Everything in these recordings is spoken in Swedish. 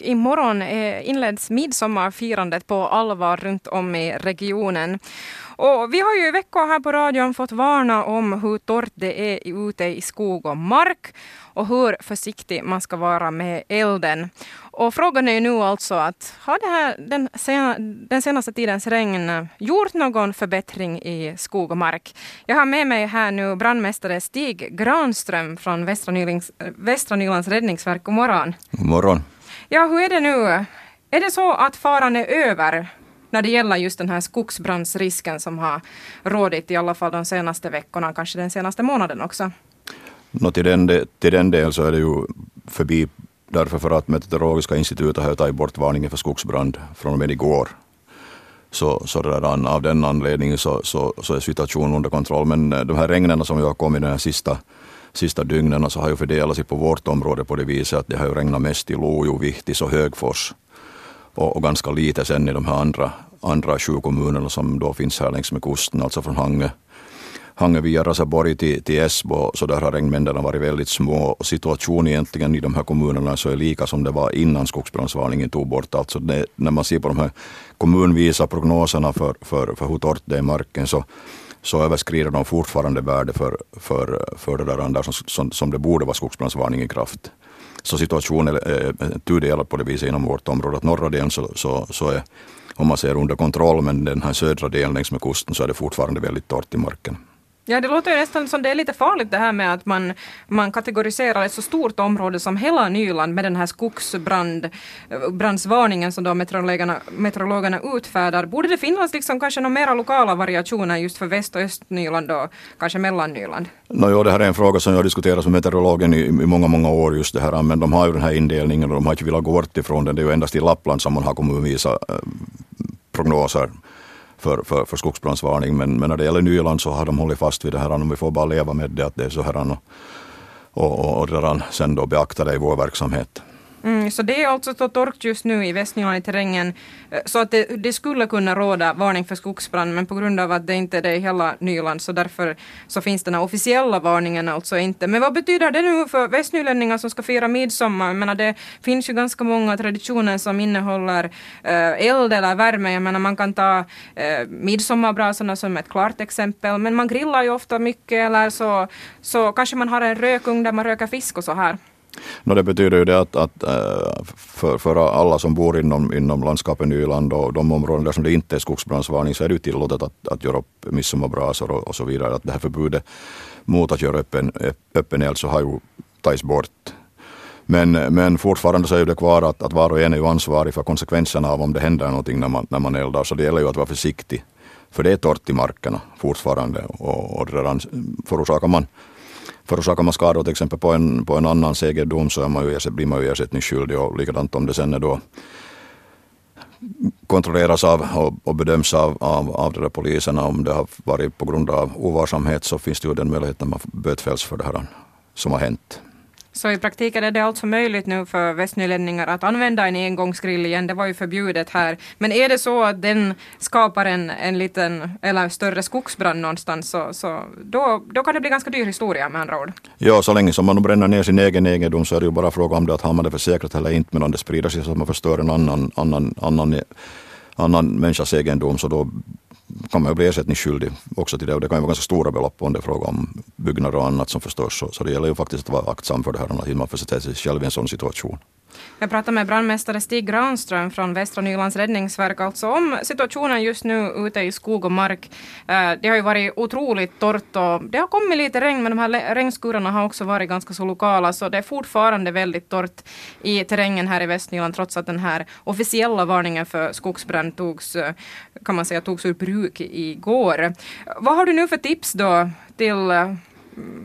och imorgon eh, inleds midsommarfirandet på allvar runt om i regionen. Och vi har ju i veckor här på radion fått varna om hur torrt det är ute i skog och mark och hur försiktig man ska vara med elden. Och frågan är ju nu alltså att har det här, den, sena, den senaste tidens regn gjort någon förbättring i skog och mark? Jag har med mig här nu brandmästare Stig Granström från Västra, Nylings, Västra Nylands räddningsverk. God morgon. God morgon. Ja, hur är det nu? Är det så att faran är över när det gäller just den här skogsbrandsrisken som har rådit i alla fall de senaste veckorna, kanske den senaste månaden också? No, till, den, till den del så är det ju förbi därför för att Meteorologiska institutet har tagit bort varningen för skogsbrand från och med igår. Så, så redan av den anledningen så, så, så är situationen under kontroll. Men eh, de här regnen som har kommit den här sista, sista dygnen så har ju fördelat sig på vårt område på det viset att det har ju regnat mest i Lojo, Vihtis och Högfors och, och, ganska lite sen i de här andra, andra sju kommunerna som då finns här längs med kusten, alltså från Hangö, Hangö via Raseborg till, till Esbo, så där har regnmängderna varit väldigt små. Och situationen egentligen i de här kommunerna så är lika som det var innan skogsbrandsvarningen tog bort. Alltså det, när man ser på de här kommunvisa prognoserna för, för, för hur torrt det är i marken så så överskrider de fortfarande värde för, för, för det där andra som, som, som det borde vara skogsbrandsvarning i kraft. Så situationen eh, är tudelad på det viset inom vårt område. Att norra delen så, så, så är, om man ser under kontroll, men den här södra delen längs med kusten så är det fortfarande väldigt torrt i marken. Ja, det låter ju nästan som det är lite farligt det här med att man, man kategoriserar ett så stort område som hela Nyland med den här skogsbrandsvarningen som då meteorologerna, meteorologerna utfärdar. Borde det finnas liksom kanske några mera lokala variationer just för Väst och Östnyland och kanske Mellannyland? No, jo, det här är en fråga som jag har diskuterat med meteorologen i, i många, många år just det här, men de har ju den här indelningen och de har inte velat gå bort ifrån den. Det är ju endast i Lappland som man har kommunvisa eh, prognoser för, för, för skogsbrandsvarning. Men, men när det gäller Nyland så har de hållit fast vid det här. Om vi får bara leva med det att det är så här och, och, och redan sen då beakta det i vår verksamhet. Mm, så det är alltså så torrt just nu i Västnyland i terrängen eh, så att det, det, skulle kunna råda varning för skogsbrand men på grund av att det inte är det i hela Nyland så därför så finns den här officiella varningen alltså inte. Men vad betyder det nu för västnylänningar som ska fira midsommar? Jag menar det finns ju ganska många traditioner som innehåller äh, eld eller värme. Jag menar man kan ta äh, midsommarbrasorna som ett klart exempel men man grillar ju ofta mycket eller så, så kanske man har en rökugn där man röker fisk och så här. No, det betyder ju det att, att äh, för, för alla som bor inom, inom landskapet Nyland och de områden där som det inte är skogsbrandsvarning så är det ju tillåtet att, att göra upp midsommarbrasor och, och så vidare. Att det här förbudet mot att göra öppen, öppen eld så har ju tagits bort. Men, men fortfarande så är det kvar att, att var och en är ju ansvarig för konsekvenserna av om det händer någonting när man, när man eldar. Så det gäller ju att vara försiktig. För det är torrt i markerna fortfarande och, och redan förorsakar man förorsakar man skador till exempel på en, på en annans egendom så är man ju, blir man ju ersättningsskyldig och likadant om det sen är då kontrolleras av och, och bedöms av, av, av de där poliserna om det har varit på grund av ovarsamhet så finns det ju den möjligheten att man bötfälls för det här som har hänt. Så i praktiken är det alltså möjligt nu för västnylänningar att använda en engångsgrill igen. Det var ju förbjudet här. Men är det så att den skapar en, en liten eller större skogsbrand någonstans så, så då, då kan det bli ganska dyr historia med andra ord. Ja, så länge som man bränner ner sin egen egendom så är det ju bara fråga om det att har man det försäkrat eller inte. Men om det sprider sig så att man förstör en annan, annan, annan, annan människas egendom så då kan man ju bli ersättningsskyldig också till det och det kan ju vara ganska stora belopp om det är fråga om byggnader och annat som förstörs. Så, så det gäller ju faktiskt att vara aktsam för det här, att man försätter sig själv i en sån situation. Jag pratar med brandmästare Stig Granström från Västra Nylands räddningsverk alltså om situationen just nu ute i skog och mark. Eh, det har ju varit otroligt torrt och det har kommit lite regn men de här regnskurarna har också varit ganska så lokala så det är fortfarande väldigt torrt i terrängen här i Västnyland trots att den här officiella varningen för skogsbrand togs, eh, kan man säga, togs ur bruk igår. Vad har du nu för tips då till eh,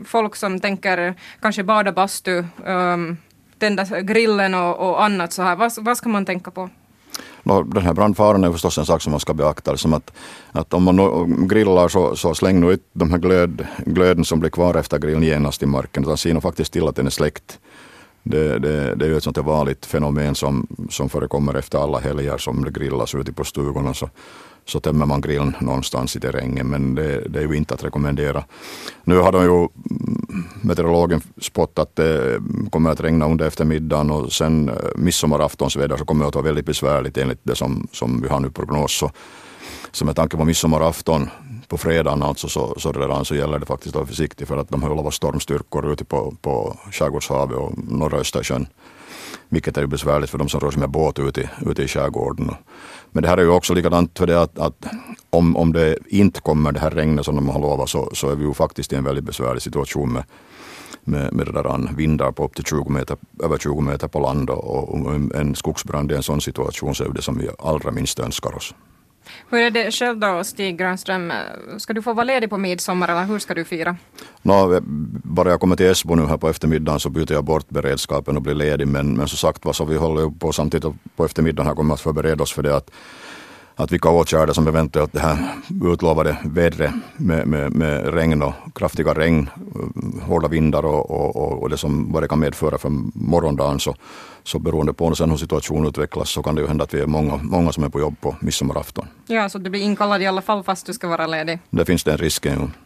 folk som tänker kanske bada bastu um, tända grillen och, och annat så här. Vad, vad ska man tänka på? den här brandfaran är förstås en sak som man ska beakta. Som att, att om man grillar så, så släng nu ut de här glöd, glöden som blir kvar efter grillen genast i marken. Utan se faktiskt till att den är släckt. Det, det, det är ju ett sånt vanligt fenomen som, som förekommer efter alla helger som det grillas ute på stugorna. Så, så tömmer man grillen någonstans i terrängen men det, det är ju inte att rekommendera. Nu har de ju meteorologen spått att det kommer att regna under eftermiddagen och sen eh, midsommaraftonsväder så kommer det att vara väldigt besvärligt enligt det som, som vi har nu prognos. Så, så med tanke på midsommarafton på fredagen alltså så, så, redan så gäller det faktiskt att vara försiktig för att de har lovat stormstyrkor ute på, på Skärgårdshavet och norra Östersjön. Vilket är ju besvärligt för de som rör sig med båt ute i, ute i skärgården. Men det här är ju också likadant för det att, att om, om det inte kommer det här regnet som de har lovat så, så är vi ju faktiskt i en väldigt besvärlig situation med, med, med det där vindar på upp till 20 meter, över 20 meter på land och, och en skogsbrand i en sån situation så är det som vi allra minst önskar oss. Hur är det själv då, Stig Grönström, Ska du få vara ledig på midsommar eller hur ska du fira? No, eh, bara jag kommer till Esbo nu här på eftermiddagen så byter jag bort beredskapen och blir ledig. Men, men som sagt var så vi håller på samtidigt på eftermiddagen här kommer att förbereda oss för det att att vilka åtgärder som eventuellt det här utlovade vädret med, med, med regn och kraftiga regn, hårda vindar och, och, och det som vad det kan medföra för morgondagen så, så beroende på sen hur situationen utvecklas så kan det ju hända att vi är många, många som är på jobb på midsommarafton. Ja, så du blir inkallad i alla fall fast du ska vara ledig? Det finns den risken.